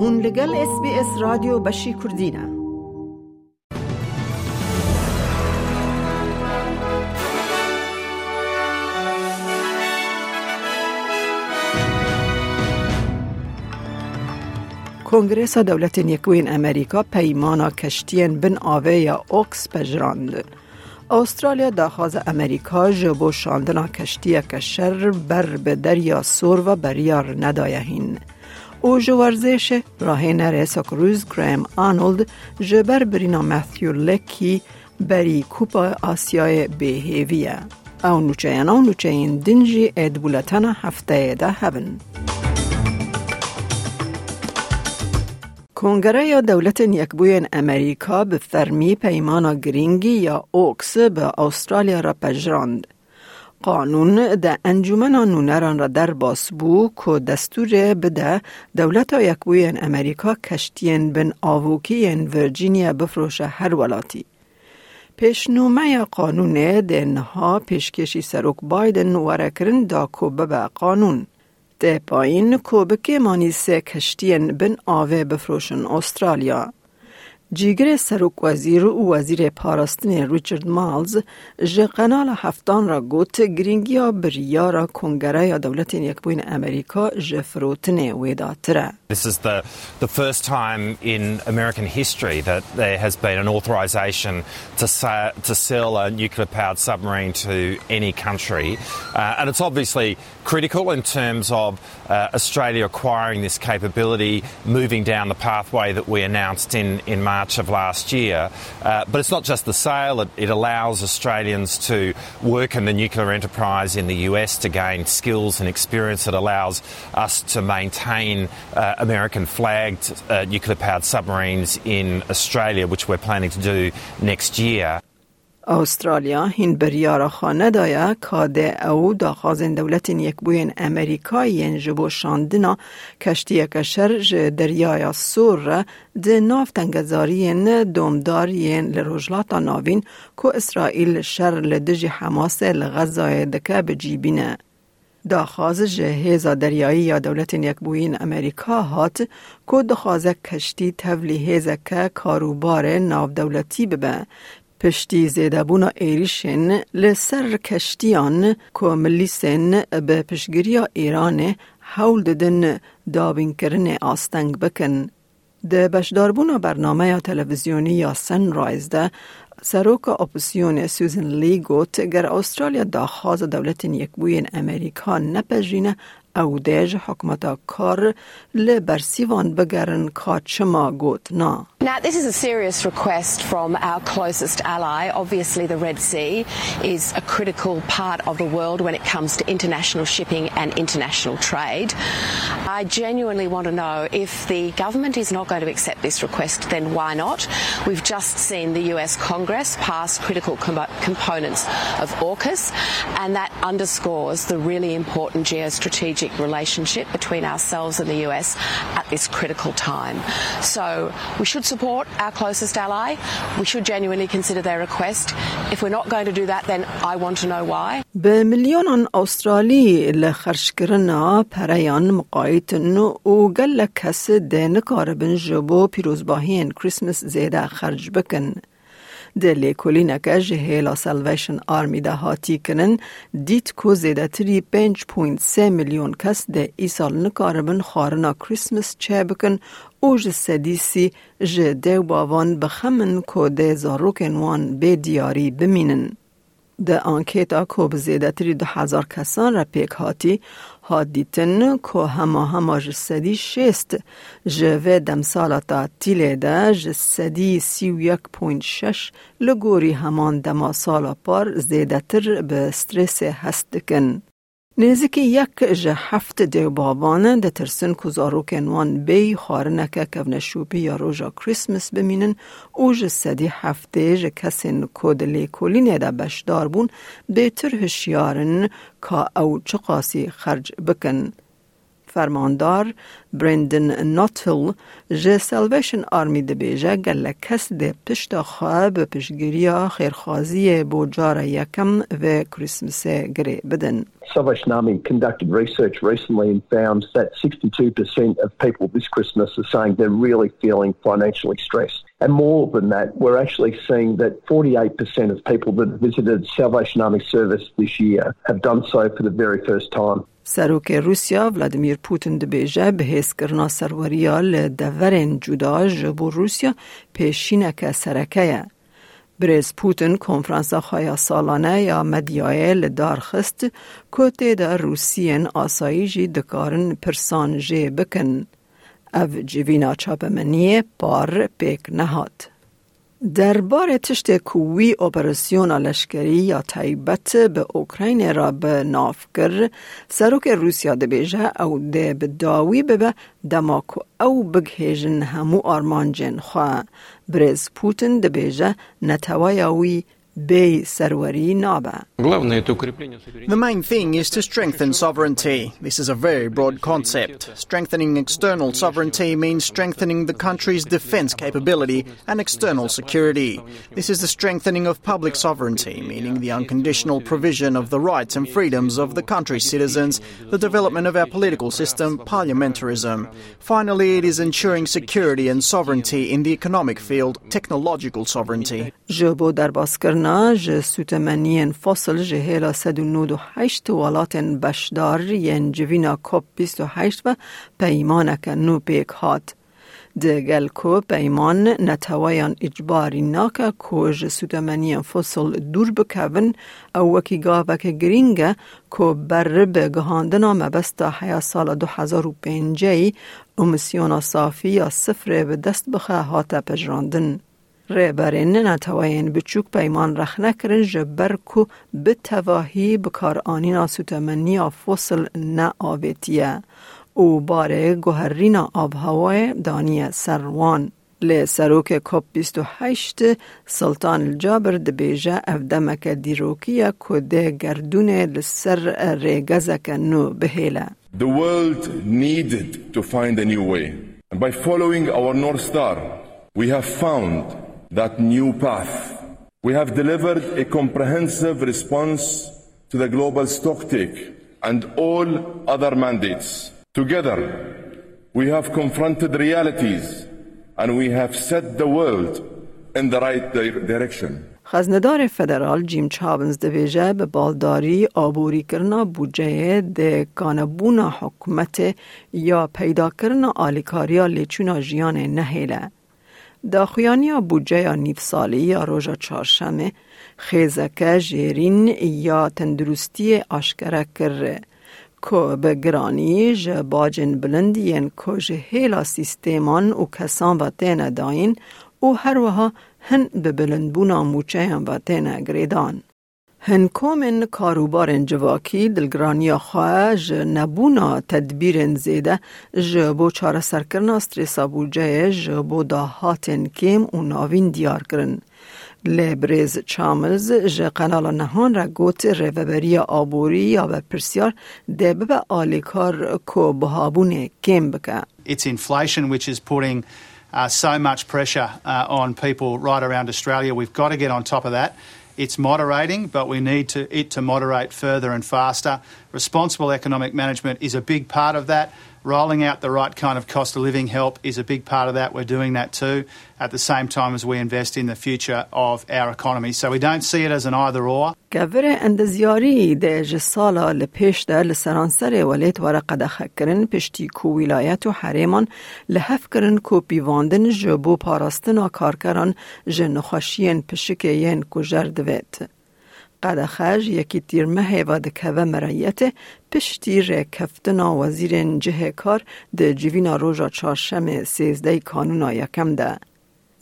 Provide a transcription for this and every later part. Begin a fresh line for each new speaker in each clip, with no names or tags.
هون لگل اس بی اس رادیو بشی کردینه کنگرس دولت یکوین امریکا پیمانا کشتین بن آوه یا اوکس پجراند. استرالیا داخواز امریکا جبو شاندنا کشتی کشر بر به دریا سور و بریار ندایهین. او جو ورزش راهین رئیس کروز گرام آنولد جبر برینا ماثیو لکی بری کوپا آسیای بهیویه. او نوچه او نوچه این دنجی ادبولتن هفته ده هبن. کنگره یا دولت یکبوی امریکا به فرمی پیمان گرینگی یا اوکس به استرالیا را پجراند. قانون ده انجمن نونران را در باس بو که دستور بده دولت یکبوی امریکا کشتین بن آووکی ورجینیا بفروش هر ولاتی. پیشنومه قانون دنها پیشکشی سروک بایدن ورکرن دا کوبه به قانون. ده پایین کوبکه مانی سه کشتین بن آوه بفروشن استرالیا. جیگر سروک وزیر و وزیر پاراستن ریچارد مالز جه قنال هفتان را گوت گرینگیا بریارا کنگره یا دولت یکبوین امریکا جه فروتن ویداتره.
This is the, the first time in American history that there has been an authorisation to, sa- to sell a nuclear powered submarine to any country. Uh, and it's obviously critical in terms of uh, Australia acquiring this capability, moving down the pathway that we announced in, in March of last year. Uh, but it's not just the sale, it, it allows Australians to work in the nuclear enterprise in the US to gain skills and experience. It allows us to maintain uh, American flagged uh, nuclear powered submarines in Australia, which we're planning to do next year.
استرالیا هین بریارا خانه دایا کاده او داخازن دولت یک بوین امریکایی جبو شاندنا کشتی کشر ج دریای سور ده ناف تنگزارین دومدارین لروجلاتا ناوین کو اسرائیل شر لدج حماس لغزای دکه بجیبینه. داخواز جهیز دریایی یا دولت یکبوین امریکا هات که دخوازه کشتی تولی هیزکه کاروبار ناو دولتی ببه پشتی زیده بونا ایریشن لسر کشتیان که ملیسن به پشگیری ایران حول ددن دابین کرن آستنگ بکن. ده بشداربونا برنامه تلویزیونی یا سن رایز ده سروک اپوزیون سوزن لی گوت گر استرالیا داخواز دولت یکبوین امریکا نپجینه او دیج حکمتا کار لبرسیوان بگرن کا چما گوت نا.
Now, this is a serious request from our closest ally. Obviously, the Red Sea is a critical part of the world when it comes to international shipping and international trade. I genuinely want to know if the government is not going to accept this request, then why not? We've just seen the US Congress pass critical com- components of AUKUS, and that underscores the really important geostrategic relationship between ourselves and the US at this critical time. So we should support our closest ally. We should genuinely consider their request. If we're not going to do that, then I want to know why.
به میلیون استرالی لخرش کرنا پریان مقایتن و گل کس ده نکاربن جبو پیروزباهین کریسمس زیده خرج بکن. دلی کلینکه جهیلا سالویشن آرمی ده هاتی کنن دیت کو زیده تری 5.3 میلیون کس ده ای سال نکاربن خارنا کریسمس چه بکن او جه سدیسی جه ده باوان بخمن کو ده زاروکن وان به دیاری بمینن. ده آنکیتا کو بزیده تری دو هزار کسان را پیک هاتی. ها دیتن که هما هما جسدی شست. جوه دم سالتا تیله ده. جسدی سی و یک پوینت شش. لگوری همان دما سالا پار زیده تر به سترس هست دکن. نزدیکی یک جه هفت دیو بابان ده ترسن کزاروکن وان بی خارنکه کونشوبی یا روژا کریسمس بمینن او جه سدی هفته جه کسین کود لیکولین ده بشدار بون بهتر هشیارن که او چقاسی خرج بکن. فرماندار برندن ناتل جه سلویشن آرمی ده بیجه گل کس ده پشت خواه به پشگیری خیرخوازی بو جار یکم و کریسمس گره بدن.
Salvation Army conducted research recently and found that 62% of people this Christmas are saying they're really feeling financially stressed. And more than that, we're actually seeing that 48% of people that visited Salvation Army service this year have done so for the very first time.
سروک روسیا ولادیمیر پوتین دبیجه به حس کرنا سروریا لدورین جدا جبو روسیا پیشینک سرکه بریز پوتین کنفرانس خواهی سالانه یا مدیای لدار خست که در روسیین آساییجی دکارن پرسان جه بکن. او جوینا چاپمنی پار پیک نهاد. دربار تشت کوی اپراسیون لشکری یا تایبت به اوکراین را به نافکر سروک روسیا دبیجه او ده به داوی به دماکو او بگهیجن همو آرمانجن خواه برز پوتن دبیجه نتوایاوی
The main thing is to strengthen sovereignty. This is a very broad concept. Strengthening external sovereignty means strengthening the country's defense capability and external security. This is the strengthening of public sovereignty, meaning the unconditional provision of the rights and freedoms of the country's citizens, the development of our political system, parliamentarism. Finally, it is ensuring security and sovereignty in the economic field, technological sovereignty.
ج سوتمنین فصل جهیلا سد و نود و هشت ولات بشدار ین جوینا کپ بیست و هشت و پیمانک نو پیک هات. دگل کو پیمان نتوایان اجباری ناکا کو ج سوتمنین فصل دور بکون او وکی گاوک گرینگه کو بر به گهاندنا مبستا حیا سال دو هزار و پینجی امسیونا صافی یا صفر به دست بخه هات پجراندن. ریبرین نتواین بچوک پیمان رخ نکرن جبر کو به تواهی بکار آنینا سوتمنی فصل نه آویتیه او باره گوهرین آب هوای دانی سروان. لی سروک کپ 28 سلطان الجابر دبیجه افدمک دیروکیه کده گردونه لسر ریگزک نو بهیله.
The world needed to find a new way. And by following our North Star, we have found that new path. We have delivered a comprehensive response to the global stocktake and all other mandates. Together, we have confronted realities and we have set the world in the right direction.
خزندار فدرال جیم چابنز دویجه به بالداری آبوری کرنا بودجه ده کانبونا حکومت یا پیدا کرنا آلیکاریا لیچونا جیان نهیله. داخویانی بودجه نیف سالی یا روژا چارشمه خیزکه جیرین یا تندرستی آشکره کرده که به گرانی باجن بلندین که هیلا سیستیمان و کسان و تین داین و هر وها هن به بلندبونا موچه و تین گریدان. هنکومن کاروبار جواکی دلگرانی خواه ج نبونا تدبیر زیده ج بو چاره سرکرنا استریسا بوجه ج بو داهاتن کم و ناوین دیار کرن. لبریز چاملز ج قنال نهان را گوت روبری آبوری یا به پرسیار ده به آلیکار کو بهابون کم بکه.
It's inflation which is putting uh, so much pressure uh, on people right around Australia. We've got to get on top of that. It's moderating, but we need to, it to moderate further and faster. Responsible economic management is a big part of that. Rolling out the right kind of cost of living help is a big part of that. We're doing that too at the same time as we invest in the future of our economy. So we don't see it as an either or.
کور اندزیاری ده جسالا لپیش ده لسرانسر ولیت ورقه ده کرن پشتی کو ولایت و حریمان لحف کرن کو پیواندن جبو پاراستنا کارکران جنخوشین پشکین کو جردویت. قد خج یکی تیر مه و دکوه مرایت پشتی ره کفتنا وزیر جه کار ده جوینا روژا چارشم سیزده کانونا یکم ده.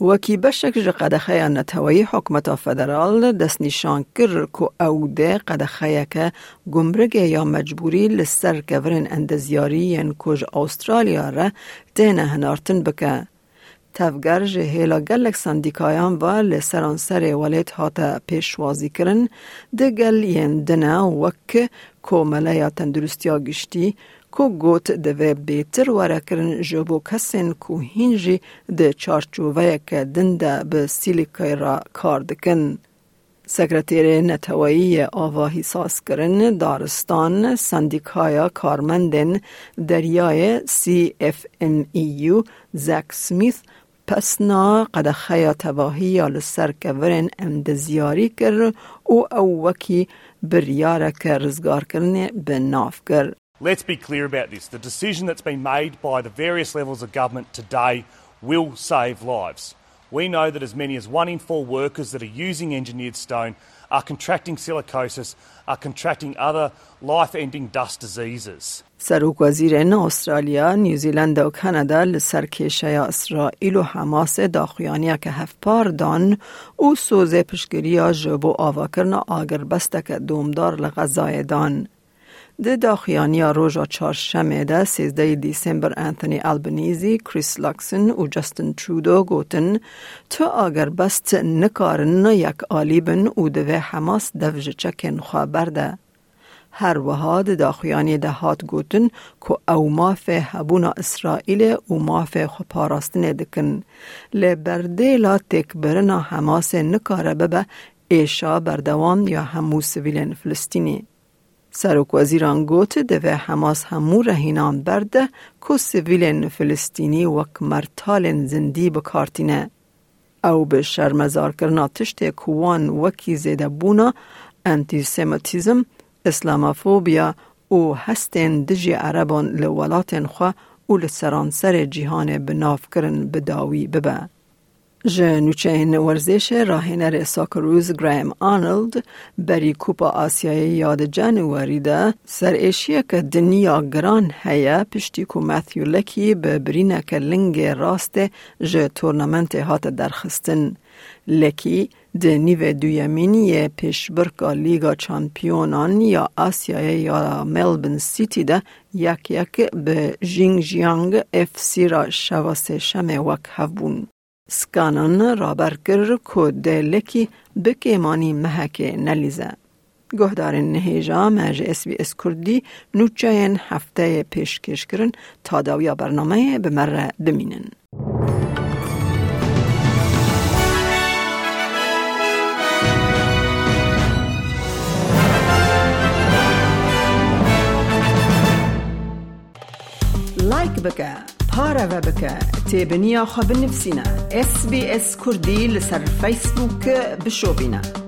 وکی بشک جه قدخه نتوی حکمت فدرال دست نشان کر که او ده قدخه که گمرگ یا مجبوری لسر کورن اندزیاری کج استرالیا را دینه هنارتن بکه. تفگر جه هیلا گلک سندیکایان و لسرانسر ولیت هاتا پیشوازی کرن. ده گل ین دنه وک کومله یا تندرستیا گشتی کو گوت دوی بیتر ورکرن جبو کسین کو هینجی ده چارچووه که دنده به سیلیکای را کار دکن. سکرتیر نتوایی آواهی ساز کرن. دارستان سندیکایا کارمندن. دریای CFMEU زک سمیث پسنا قد خیا تواهی یا لسر کورن امدزیاری کر او او وکی بریاره که رزگار کرن به ناف کر.
Let's be clear about this. The decision that's been made by the various levels of government today will save lives. We know that as many as one in four workers that are using engineered stone are contracting silicosis, are contracting other life-ending dust diseases.
سروک وزیر استرالیا، نیوزیلند و کانادا لسر کشه اسرائیل و حماس داخویانی که هفت پار دان او سوز پشگیری جبو آوا کرنا آگر بستک دومدار لغذای دان. د داخیانیا روژا چهارشنبه ده 13 دیسمبر انتونی البنیزی کریس لاکسن و جستن ترودو گوتن تو اگر بست نکارن یک آلیبن و دوه حماس دوج چکن خواه برده. هر وهاد داخیانی ده هات گوتن که او ماف هبونا اسرائیل و ماف خو پاراستن دکن. لبرده لا تک برنا حماس نکاره ببه ایشا بردوام یا همو سویلین فلسطینی. سرک وزیران دوه حماس همو رهینان برده که سویل فلسطینی وک مرتال زندی بکارتینه. او به شرمزار کرنا تشت کوان وکی زیده بونا انتیسیمتیزم، اسلامافوبیا و هستین دجی عربان لولاتن خواه و لسرانسر جیهان بناف کرن بداوی ببه. جنوچه ورزش راهنر ساکروز گرایم آنلد بری کوپا آسیای یاد جنواری ده سر ایشیه که دنیا گران هیا پشتی کو ماتیو لکی به برینه که لنگ راست جه تورنمنت هات درخستن. لکی ده نیو دویمینی پیش برکا لیگا چامپیونان یا آسیای یا ملبن سیتی ده یک یک به جینگ جیانگ اف سی را شواسه شمه وک هفبون. سکانان رابر کر که دلکی بکیمانی محک نلیزه. گهدارین نهیجا مرج اس بی اس کردی نوچاین هفته پیشکش کرن تا داویا برنامه به مره بمینن. لایک بکه پارە بە بکە تێبنییا خە بنفسینە SسBS کوردی لەسەر فیسبووکە بشۆبینە.